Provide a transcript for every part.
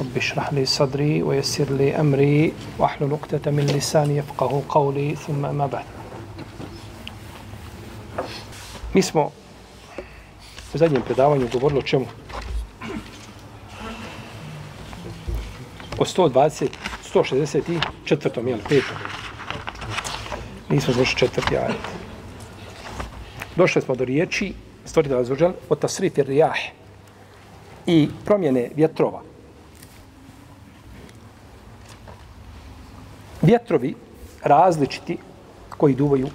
رب اشرح لي صدري ويسر لي أمري واحلل عقدة من لساني يفقه قولي ثم ما بعد Mi smo u zadnjem predavanju govorili o čemu? O 120, 164. jel, petom. Nismo završili četvrti ajet. Došli smo do riječi, stvoritelj Azuđel, o tasrifi rijah i promjene vjetrova. Vjetrovi različiti koji duvaju,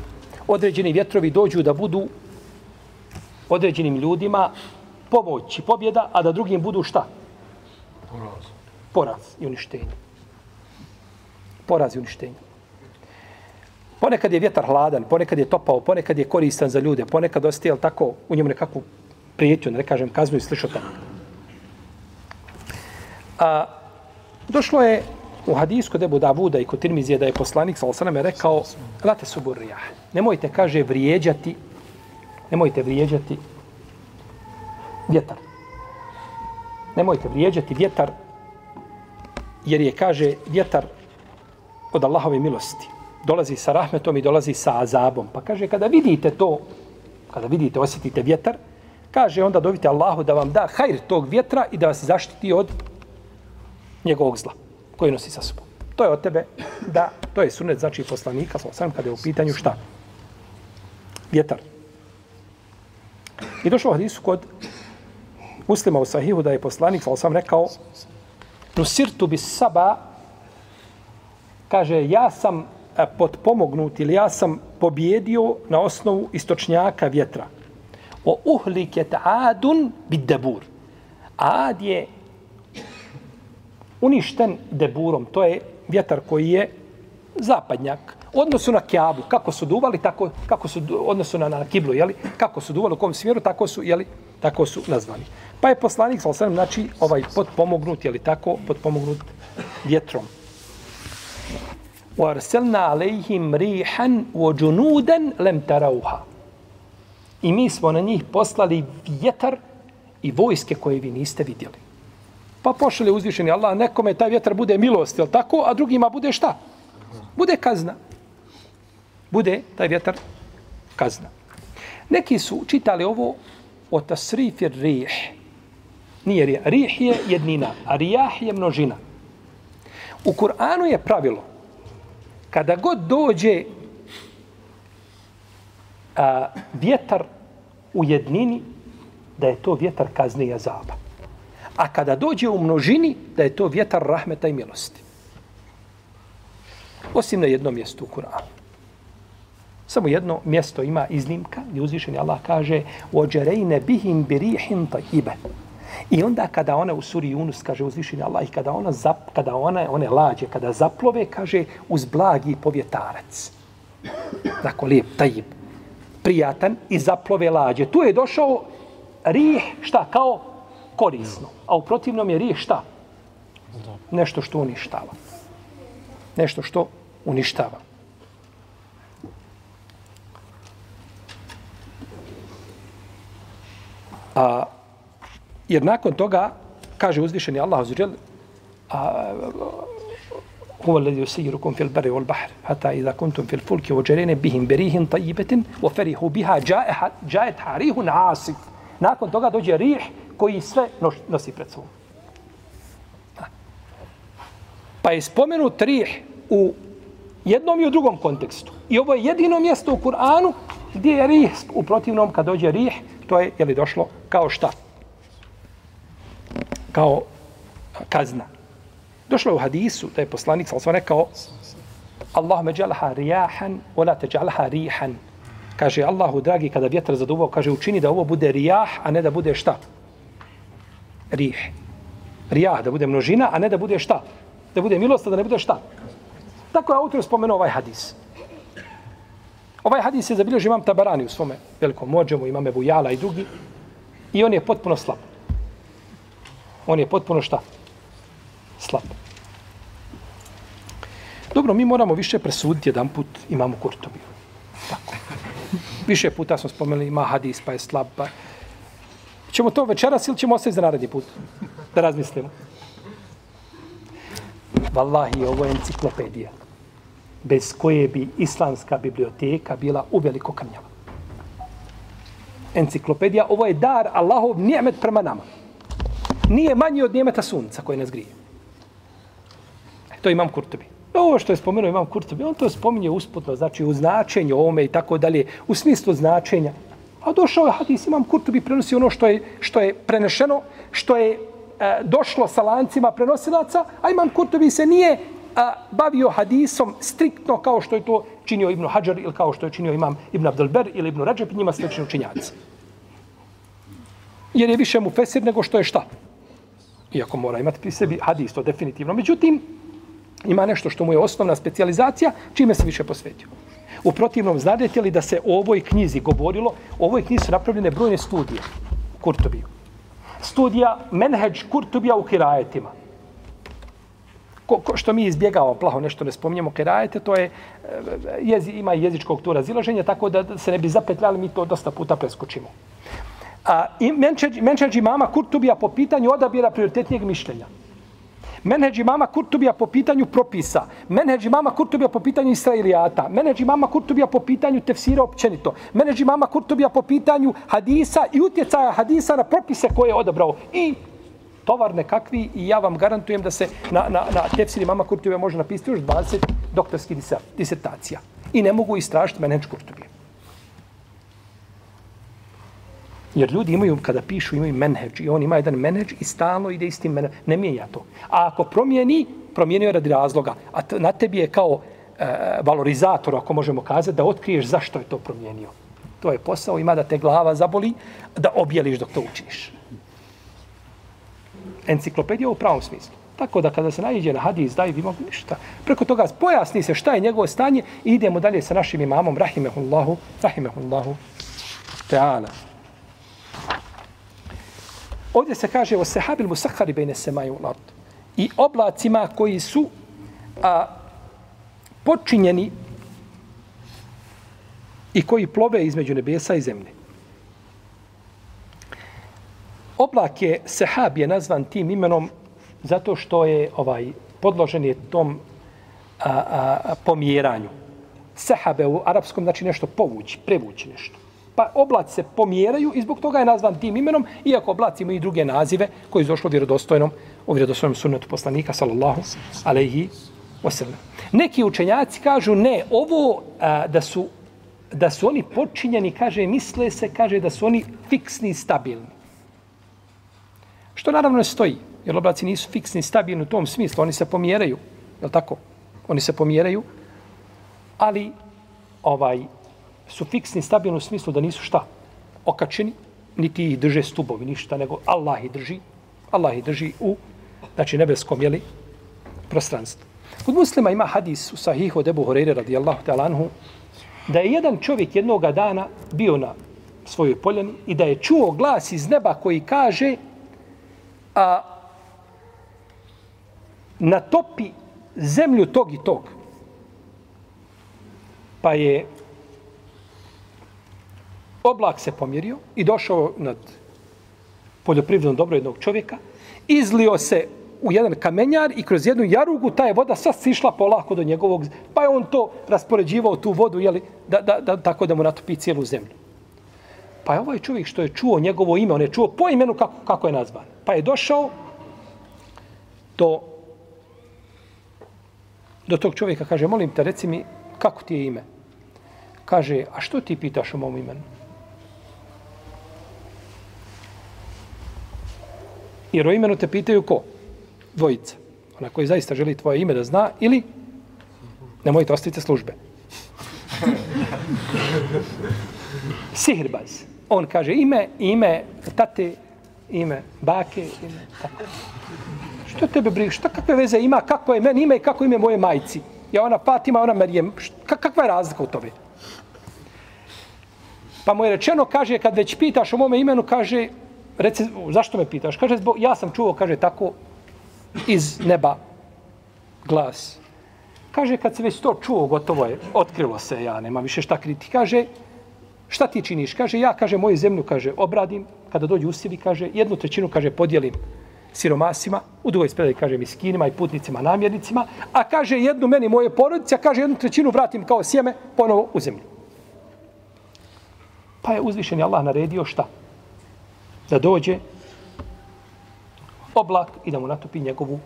određeni vjetrovi dođu da budu određenim ljudima pomoć i pobjeda, a da drugim budu šta? Poraz. Poraz i uništenje. Poraz i uništenje. Ponekad je vjetar hladan, ponekad je topao, ponekad je koristan za ljude, ponekad ostaje, tako, u njemu nekakvu prijetnju, ne kažem kaznu i slišao tako. A, došlo je u hadisku kod Ebu Davuda i kod Tirmizije da je poslanik sa osaname rekao Late suburrijah. Nemojte, kaže, vrijeđati nemojte vrijeđati vjetar. Nemojte vrijeđati vjetar jer je, kaže, vjetar od Allahove milosti. Dolazi sa rahmetom i dolazi sa azabom. Pa kaže, kada vidite to, kada vidite, osjetite vjetar, kaže, onda dovite Allahu da vam da hajr tog vjetra i da vas zaštiti od njegovog zla koji nosi sa sobom. To je od tebe da, to je sunet znači poslanika, sam kada je u pitanju šta? Vjetar. I došlo u hadisu kod muslima u sahihu da je poslanik, sam rekao, nusirtu bi saba, kaže, ja sam e, potpomognut ili ja sam pobjedio na osnovu istočnjaka vjetra. O uhliket adun bid debur. Ad je uništen deburom. To je vjetar koji je zapadnjak. Odnosu na kjabu, kako su duvali, tako, kako su odnosu na, na kiblu, jeli? kako su duvali u kom smjeru, tako su, jeli? tako su nazvani. Pa je poslanik, sal sam, znači, ovaj potpomognut, jeli tako, potpomognut vjetrom. وَارْسَلْنَا عَلَيْهِمْ رِيحًا وَجُنُودًا لَمْ تَرَوْهَا I mi smo na njih poslali vjetar i vojske koje vi niste vidjeli. Pa pošalje uzvišeni Allah, nekome taj vjetar bude milost, jel tako, a drugima bude šta? Bude kazna. Bude taj vjetar kazna. Neki su čitali ovo o tasrifir rih. Nije rih. Rih je jednina, a rijah je množina. U Kur'anu je pravilo kada god dođe a, vjetar u jednini, da je to vjetar kazne i azaba A kada dođe u množini, da je to vjetar rahmeta i milosti. Osim na jednom mjestu u Kur'anu. Samo jedno mjesto ima iznimka, gdje uzvišeni Allah kaže وَجَرَيْنَ بِهِمْ بِرِيحٍ طَيِّبَ I onda kada ona u suri Yunus, kaže uzvišeni Allah, i kada ona, zap, kada ona, one lađe, kada zaplove, kaže uz blagi povjetarac. Dakle, lijep, tajib, prijatan i zaplove lađe. Tu je došao rih, šta, kao korisno. A u protivnom je rih šta? Nešto što uništava. Nešto što uništava. A, jer nakon toga, kaže uzvišeni Allah azuđel, a, هو الذي يسيركم في البر والبحر حتى إذا كنتم في الفلك وجرين بهم بريح طيبة وفرحوا بها جاءت جاءت ريح عاصف nakon toga dođe rih koji sve nosi pred sobom. Pa je spomenut rih u jednom i u drugom kontekstu. I ovo je jedino mjesto u Kur'anu gdje je rih u protivnom kad dođe rih, to je je li došlo kao šta? Kao kazna. Došlo je u hadisu da je poslanik sam rekao Allah ja'alha rijahan, wa la taj'alha rihan. Kaže Allahu dragi kada vjetar zaduvao, kaže učini da ovo bude rijah, a ne da bude šta? Rih. Rijah da bude množina, a ne da bude šta? Da bude milost, a da ne bude šta? Tako je autor spomenuo ovaj hadis. Ovaj hadis je zabilježio imam Tabarani u svome velikom mođemu, imam Ebu Jala i drugi. I on je potpuno slab. On je potpuno šta? Slab. Dobro, mi moramo više presuditi jedan put imamu Kurtobiju. Tako. Više puta smo spomenuli ima hadis pa je slab. Pa... Ćemo to večeras ili ćemo ostaviti za naredni put? Da razmislimo. Wallahi, ovo je enciklopedija bez koje bi islamska biblioteka bila u veliko krnjava. Enciklopedija, ovo je dar Allahov nijemet prema nama. Nije manji od nijemeta sunca koje nas grije. E, to imam Kurtobi. Ovo što je spomenuo imam Kurtobi, on to spominje usputno, znači u značenju ovome i tako dalje, u smislu značenja. A došao je hadis, imam Kurtobi, prenosi ono što je, što je prenešeno, što je e, došlo sa lancima prenosilaca, a imam Kurtobi se nije a, bavio hadisom striktno kao što je to činio Ibn Hajar ili kao što je činio imam Ibn Abdelber ili Ibn Rajab, njima slični učinjaci. Jer je više mu fesir nego što je šta. Iako mora imati pri sebi hadis, to definitivno. Međutim, ima nešto što mu je osnovna specijalizacija, čime se više posvetio. U protivnom, znadete li da se o ovoj knjizi govorilo, o ovoj knjizi su napravljene brojne studije Kurtobiju. Studija Menheđ Kurtobija u kirajetima ko, ko, što mi izbjegavamo, plaho nešto ne spominjemo, Kirajete, to je, e, jezi, ima jezičkog tu razilaženja, tako da se ne bi zapetljali, mi to dosta puta preskočimo. A, i menčeđi imama Kurtubija po pitanju odabira prioritetnijeg mišljenja. Menheđ mama Kurtubija po pitanju propisa. menheđ mama Kurtubija po pitanju Israilijata. menheđ mama Kurtubija po pitanju tefsira općenito. menheđ mama Kurtubija po pitanju hadisa i utjecaja hadisa na propise koje je odabrao. I tovar nekakvi i ja vam garantujem da se na, na, na tefsiri mama Kurtubija može napisati još 20 doktorskih disertacija. I ne mogu istražiti menheđ Kurtubija. Jer ljudi imaju, kada pišu, imaju menheđ i on ima jedan menheđ i stalno ide istim menheđ. Ne mijenja to. A ako promijeni, promijenio radi razloga. A na tebi je kao e, valorizator, ako možemo kazati, da otkriješ zašto je to promijenio. To je posao, ima da te glava zaboli, da objeliš dok to učiš enciklopedija u pravom smislu. Tako da kada se nađe na hadis, daj vi mogu ništa. Preko toga pojasni se šta je njegovo stanje i idemo dalje sa našim imamom, rahimehullahu, rahimehullahu, ta'ala. Ovdje se kaže o sehabil musahari bejne semaju u. I oblacima koji su a, počinjeni i koji plove između nebesa i zemlje. Oblak je sehab je nazvan tim imenom zato što je ovaj podložen je tom a, a, pomjeranju. Sehabe u arapskom znači nešto povući, prevući nešto. Pa oblaci se pomjeraju i zbog toga je nazvan tim imenom, iako oblaci imaju i druge nazive koji je došlo vjerodostojnom, u vjerodostojnom sunnetu poslanika, sallallahu alaihi wasallam. Neki učenjaci kažu ne, ovo a, da su da su oni počinjeni, kaže, misle se, kaže da su oni fiksni i stabilni. Što naravno ne stoji, jer oblaci nisu fiksni, stabilni u tom smislu, oni se pomjeraju, je tako? Oni se pomjeraju, ali ovaj su fiksni, stabilni u smislu da nisu šta? Okačeni, niti ih drže stubovi, ništa, nego Allah ih drži, Allah ih drži u, znači, nebeskom, jeli, prostranstvu. Kod muslima ima hadis u sahihu debu Horeire radijallahu ta'ala anhu, da je jedan čovjek jednoga dana bio na svojoj poljani i da je čuo glas iz neba koji kaže a natopi zemlju tog i tog. Pa je oblak se pomjerio i došao nad poljoprivredno dobro jednog čovjeka, izlio se u jedan kamenjar i kroz jednu jarugu ta je voda sva sišla polako do njegovog, pa je on to raspoređivao tu vodu, jeli, da, da, da, tako da mu natopi cijelu zemlju. Pa je ovaj čovjek što je čuo njegovo ime, on je čuo po imenu kako, kako je nazvan. Pa je došao do, do tog čovjeka, kaže, molim te, reci mi, kako ti je ime? Kaže, a što ti pitaš o mom imenu? Jer o imenu te pitaju ko? Dvojica. Ona koji zaista želi tvoje ime da zna ili nemojte ostavite službe. Sihirbaz. On kaže ime, ime tate, ime bake, ime tako. Što tebe briga? Šta kakve veze ima? Kako je meni ime i kako ime moje majci? Ja ona Fatima, ona Marijem. Kakva je razlika u tome? Pa mu je rečeno, kaže, kad već pitaš o mome imenu, kaže, reci, zašto me pitaš? Kaže, zbog, ja sam čuo, kaže, tako iz neba glas. Kaže, kad se već to čuo, gotovo je, otkrilo se, ja nema više šta kriti. Kaže, šta ti činiš? Kaže, ja, kaže, moju zemlju, kaže, obradim, kada dođu usjevi, kaže, jednu trećinu, kaže, podijelim siromasima, u drugoj spredaj, kaže, miskinima i putnicima, namjernicima, a kaže, jednu meni moje porodice, a kaže, jednu trećinu vratim kao sjeme, ponovo u zemlju. Pa je uzvišeni Allah naredio šta? Da dođe oblak i da mu natopi njegovu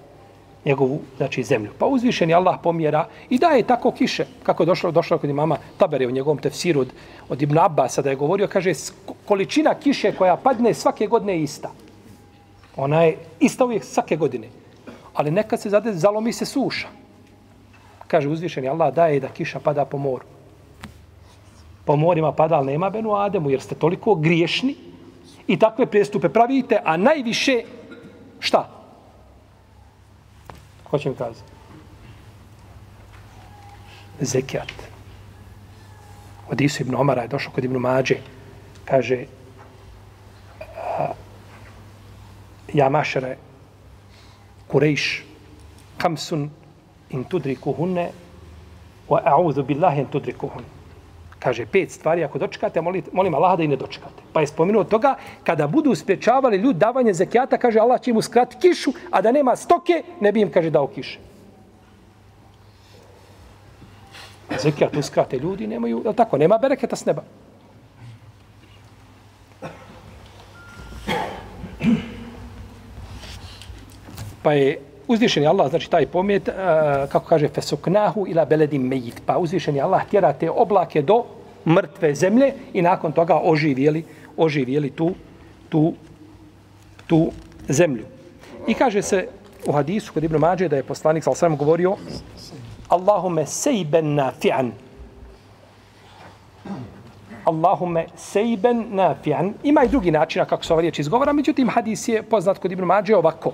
njegovu znači zemlju. Pa uzvišeni Allah pomjera i daje tako kiše, kako je došlo, došlo kod imama Tabere u njegovom tefsiru od, od Ibn Abbas, da je govorio, kaže, količina kiše koja padne svake godine je ista. Ona je ista uvijek svake godine. Ali nekad se zade, zalomi se suša. Kaže uzvišeni Allah daje da kiša pada po moru. Po morima pada, ali nema Benu Ademu, jer ste toliko griješni i takve prestupe pravite, a najviše šta? Ko će mi kazati? Zekijat. Od Isu ibn Omara je došao kod ibn Mađe. Kaže, ja mašere kurejš kamsun in tudriku wa a'udhu billahi in tudrikuhunne. Kaže, pet stvari, ako dočekate, molim, molim Allah da i ne dočekate. Pa je spomenuo toga, kada budu spriječavali ljudi davanje zekijata, kaže, Allah će im uskrati kišu, a da nema stoke, ne bi im, kaže, dao kiše. Zekijat uskrate ljudi, nemaju, je tako, nema bereketa s neba. Pa je uzvišeni Allah, znači taj pomjet, uh, eh, kako kaže, fesuknahu ila beledim mejit. Pa uzvišeni Allah tjera te oblake do mrtve zemlje i nakon toga oživjeli, oživjeli tu, tu, tu zemlju. I kaže se u hadisu kod Ibn Mađe da je poslanik sal sam govorio Allahume sejben nafi'an Allahume sejben nafi'an Ima i drugi način kako se ova riječ izgovara, međutim hadis je poznat kod Ibn Mađe ovako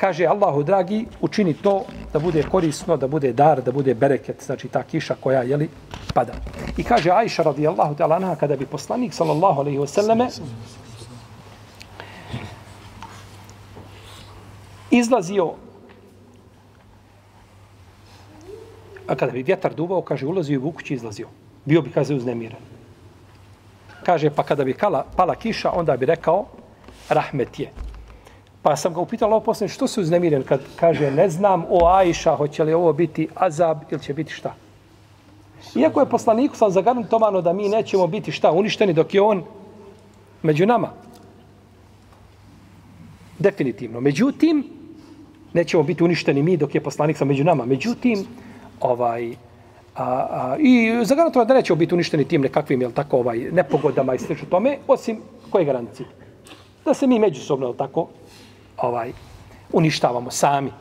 kaže Allahu dragi, učini to da bude korisno, da bude dar, da bude bereket, znači ta kiša koja je li pada. I kaže Aisha radijallahu ta'ala anha kada bi poslanik sallallahu alejhi ve selleme izlazio a kada bi vjetar duvao, kaže ulazio u kući izlazio. Bio bi kaže uznemiran. Kaže pa kada bi kala, pala kiša, onda bi rekao rahmet je. Pa sam ga upitala ovo posljedno, što se uznemiren kad kaže, ne znam o Ajša, hoće li ovo biti azab ili će biti šta? Iako je poslaniku sam zagarantovano da mi nećemo biti šta, uništeni dok je on među nama. Definitivno. Međutim, nećemo biti uništeni mi dok je poslanik sam među nama. Međutim, ovaj, a, a, i zagarantovano da nećemo biti uništeni tim nekakvim, jel tako, ovaj, nepogodama i sl. tome, osim koje garancije? Da se mi međusobno, tako, ovaj uništavamo sami.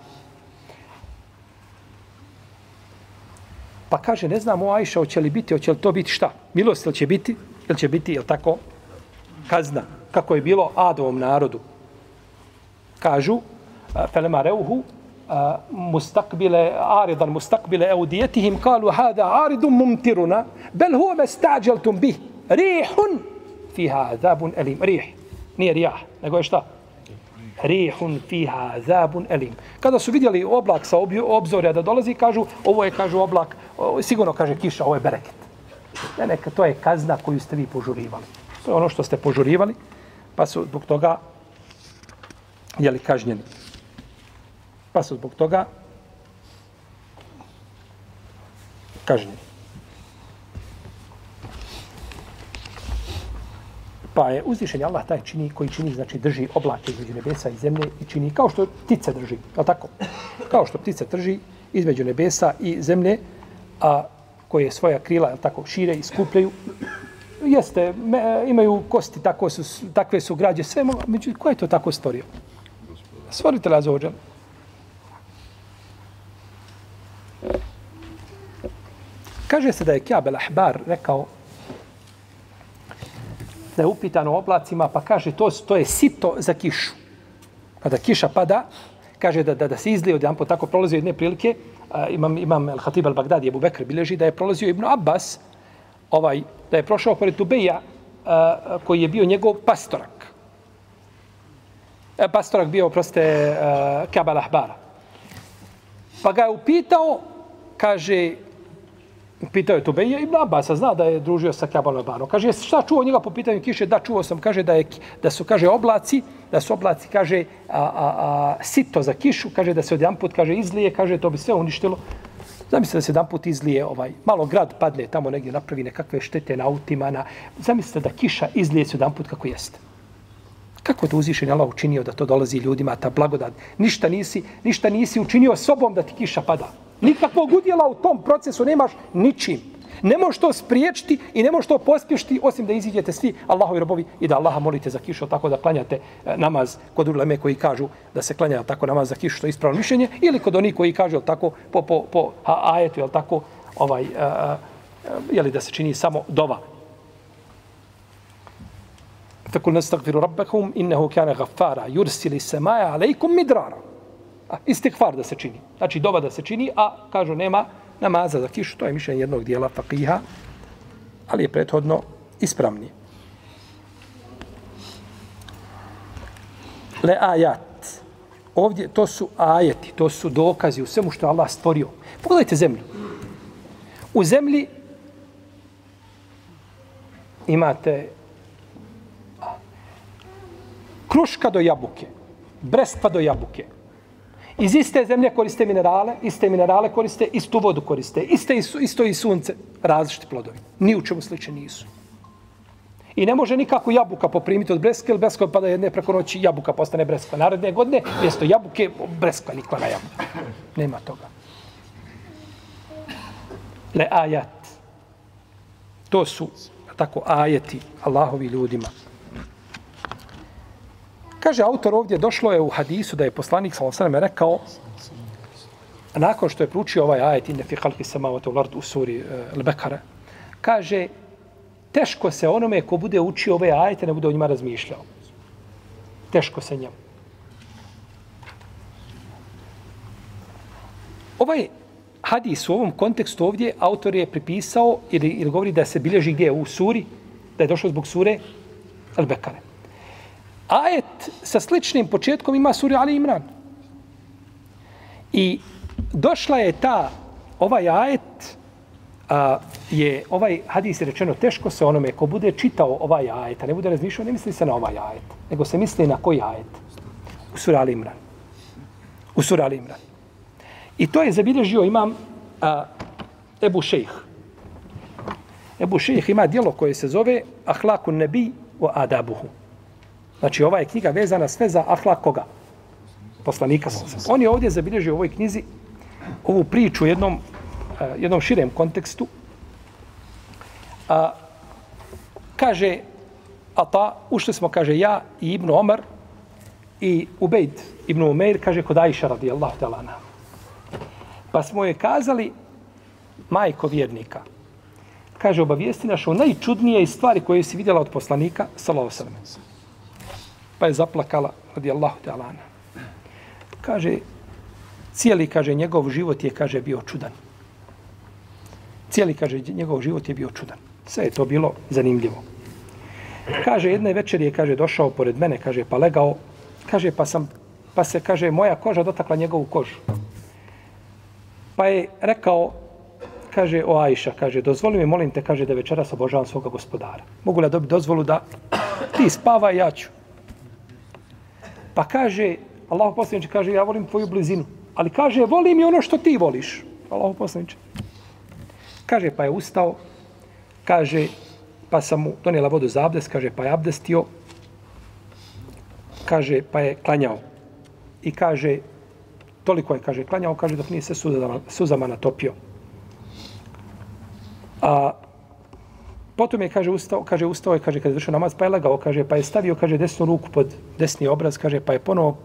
Pa kaže, ne znamo Ajša, hoće li biti, hoće li to biti šta? Milost ili će biti, ili će biti, ili tako, kazna, kako je bilo Adovom narodu. Kažu, felema reuhu, mustakbile, aridan mustakbile eudijetihim, kalu, hada aridum mumtiruna, bel huve me stađeltum bih, rihun, fiha azabun elim, rih, nije rijah, nego je šta? Rihun fiha azabun elim. Kada su vidjeli oblak sa obzorja da dolazi, kažu, ovo je, kažu, oblak, sigurno kaže kiša, ovo je bereket. Ne, neka, to je kazna koju ste vi požurivali. To je ono što ste požurivali, pa su zbog toga jeli kažnjeni. Pa su zbog toga kažnjeni. Pa je uzvišen Allah taj čini koji čini, znači drži oblake između nebesa i zemlje i čini kao što ptica drži, je tako? Kao što ptica drži između nebesa i zemlje, a koje svoja krila, je tako, šire i skupljaju. Jeste, me, imaju kosti, tako su, takve su građe, sve mogu, među, ko je to tako stvorio? Stvorite la zođan. Kaže se da je Kjabel Ahbar rekao da je upitan o oblacima, pa kaže to, to je sito za kišu. Pa Kada kiša pada, kaže da, da, da se izlije od jedan tako prolazio jedne prilike, a, imam, imam Al-Hatib al-Baghdadi, Ebu Bekr, bileži da je prolazio Ibn Abbas, ovaj, da je prošao pored Tubeja, a, koji je bio njegov pastorak. E, pastorak bio, proste, Kabal Ahbara. Pa ga je upitao, kaže, Pitao je Tubeja Ibn Abasa, zna da je družio sa Kabal Ahbarom. Kaže, šta čuo njega po pitanju kiše? Da, čuo sam, kaže da, je, da su, kaže, oblaci, da su oblaci, kaže, a, a, a, sito za kišu, kaže da se odjedan put, kaže, izlije, kaže, to bi sve uništilo. Zamislite da se jedan put izlije, ovaj, malo grad padne tamo negdje, napravi nekakve štete na autima, na... zamislite da kiša izlije se jedan put kako jeste. Kako to uzvišen Allah učinio da to dolazi ljudima, ta blagodat? Ništa nisi, ništa nisi učinio sobom da ti kiša pada. Nikakvog udjela u tom procesu nemaš ničim. Ne možeš to spriječiti i ne možeš to pospješiti osim da iziđete svi Allahovi robovi i da Allaha molite za kišu tako da klanjate e, namaz kod uleme koji kažu da se klanja tako namaz za kišu što je ispravno mišljenje ili kod onih koji kažu tako po, po, po ajetu jel tako ovaj, e, e, a, a, jeli da se čini samo dova. Fakul nastagfiru rabbakum innehu kana gaffara yursili semaja alejkum midrara. Istikfar da se čini. Znači dova da se čini, a kažu nema namaza za kišu, to je mišljenje jednog dijela fakiha, ali je prethodno ispravni. Le ajat. Ovdje to su ajeti, to su dokazi u svemu što je Allah stvorio. Pogledajte zemlju. U zemlji imate kruška do jabuke, brestva do jabuke, Iz iste zemlje koriste minerale, iste minerale koriste, istu vodu koriste, iste, isto i sunce, različiti plodovi. Ni u čemu sliče nisu. I ne može nikako jabuka poprimiti od breske, ili breska pada jedne preko noći, jabuka postane breska. Naredne godine, mjesto jabuke, breska nikla na jabuka. Nema toga. Le ajat. To su tako ajeti Allahovi ljudima. Kaže autor ovdje, došlo je u hadisu da je poslanik sa osanem rekao, nakon što je pručio ovaj ajet, inne fi halki samavate u lard u suri e, Al-Bekara, kaže, teško se onome ko bude učio ove ajete, ne bude o njima razmišljao. Teško se njemu. Ovaj hadis u ovom kontekstu ovdje autor je pripisao ili, ili govori da se bilježi gdje u suri, da je došlo zbog sure Al-Bekare ajet sa sličnim početkom ima suri Ali Imran. I došla je ta, ovaj ajet, a, je, ovaj hadis je rečeno teško se onome ko bude čitao ovaj ajet, a ne bude razmišljao, ne misli se na ovaj ajet, nego se misli na koji ajet? U suri Ali Imran. U suri Ali Imran. I to je zabilježio imam a, Ebu Šejh. Ebu Šejh ima dijelo koje se zove Ahlakun nebi o adabuhu. Znači, ova je knjiga vezana sve za ahlak koga? Poslanika. On je ovdje zabilježio u ovoj knjizi ovu priču u jednom, uh, jednom širem kontekstu. A, kaže, a ta, ušli smo, kaže, ja i Ibnu Omar i Ubejd Ibnu Umeir, kaže, kod Aisha radijallahu talana. Pa smo je kazali, majko vjernika, kaže, obavijesti naš o najčudnije stvari koje si vidjela od poslanika, sallallahu sallam pa je zaplakala radi Allahu ta'ala. Kaže, cijeli, kaže, njegov život je, kaže, bio čudan. Cijeli, kaže, njegov život je bio čudan. Sve je to bilo zanimljivo. Kaže, jedne večeri je, kaže, došao pored mene, kaže, pa legao, kaže, pa sam, pa se, kaže, moja koža dotakla njegovu kožu. Pa je rekao, kaže, o Ajša, kaže, dozvoli mi, molim te, kaže, da večeras obožavam svoga gospodara. Mogu li dobiti dozvolu da ti spava, ja ću. Pa kaže, Allah poslaniče kaže, ja volim tvoju blizinu. Ali kaže, volim i ono što ti voliš. Allah poslaniče. Kaže, pa je ustao. Kaže, pa sam mu donijela vodu za abdest. Kaže, pa je abdestio. Kaže, pa je klanjao. I kaže, toliko je, kaže, klanjao. Kaže, dok nije se suzama, suzama natopio. A Potom je, kaže, ustao, kaže, ustao je, kaže, kad je došao namaz, pa je legao, kaže, pa je stavio, kaže, desnu ruku pod desni obraz, kaže, pa je ponovo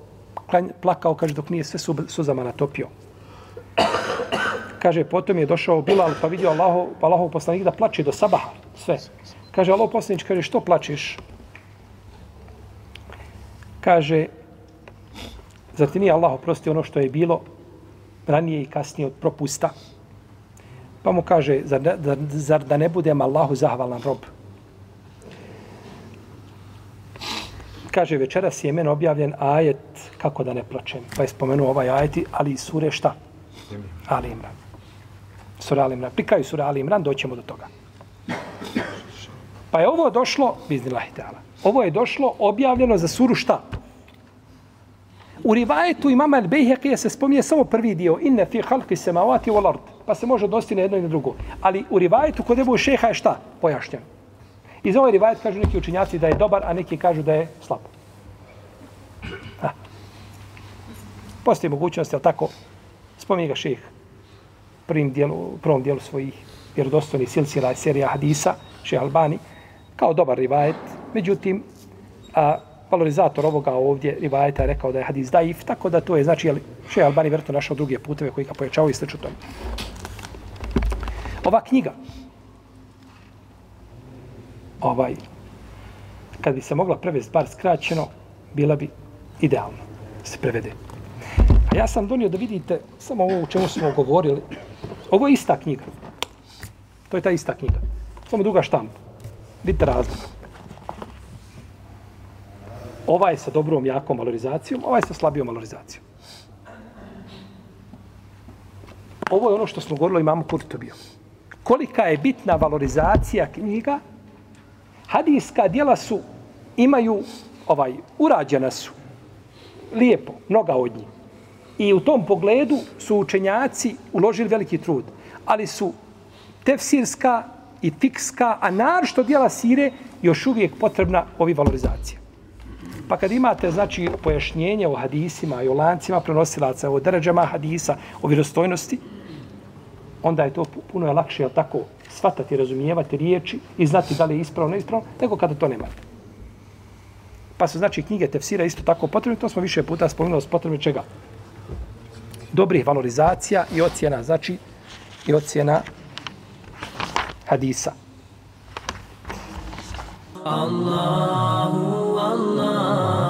klanj, plakao, kaže, dok nije sve su, suzama natopio. Kaže, potom je došao Bilal, pa vidio Allaho, pa Allahov poslanik da plače do sabaha, sve. Kaže, Allahov poslanik, kaže, što plačeš? Kaže, Zar ti nije Allah oprosti ono što je bilo ranije i kasnije od propusta? Pa mu kaže, zar, zar, zar da ne budem Allahu zahvalan rob? Kaže, večeras je meni objavljen ajet kako da ne plačem. Pa je spomenuo ovaj ajet, ali i sure šta? Ali Imran. Sura Ali Imran. Prikaju sura Ali Imran, doćemo do toga. Pa je ovo došlo, biznila. Ovo je došlo objavljeno za suru šta? U rivajetu imama al-Bejheqija se spominje samo prvi dio. Inne fi halki semavati wal ard. Pa se može odnositi na jedno i na drugo. Ali u rivajetu kod Ebu Šeha je šta? Pojašnjeno. za ovaj rivajet kažu neki učinjaci da je dobar, a neki kažu da je slab. Ha. Postoji mogućnost, je tako? Spominje ga šeh prvim dijelu, prvom dijelu svojih vjerodostojnih silsila i serija hadisa, šeh Albani, kao dobar rivajet. Međutim, a, valorizator ovoga ovdje rivajeta je rekao da je hadis daif, tako da to je, znači, šeh Albani vjerojatno našao druge puteve koji ga pojačao i slično tome. Ova knjiga, ovaj, kad bi se mogla prevesti bar skraćeno, bila bi idealno se prevede. A ja sam donio da vidite samo ovo u čemu smo govorili. Ovo je ista knjiga. To je ta ista knjiga. Samo druga štampa. Vidite razlog. Ovaj sa dobrom, jakom valorizacijom, ovaj sa slabijom valorizacijom. Ovo je ono što smo govorili imamo Kurtobiju. Kolika je bitna valorizacija knjiga Hadijska dijela su, imaju, ovaj, urađena su, lijepo, mnoga od njih. I u tom pogledu su učenjaci uložili veliki trud. Ali su tefsirska i fikska, a naročito dijela sire, još uvijek potrebna ovi valorizacija. Pa kad imate, znači, pojašnjenje o hadisima i o lancima prenosilaca, o dređama hadisa, o vjerostojnosti, onda je to puno je lakše, jel tako, shvatati, razumijevati riječi i znati da li je ispravno, ne ispravno, nego kada to nemate. Pa su, znači, knjige tefsira isto tako potrebne, to smo više puta spomenuli s potrebne čega? Dobrih valorizacija i ocjena, znači, i ocjena hadisa. Allahu Allah.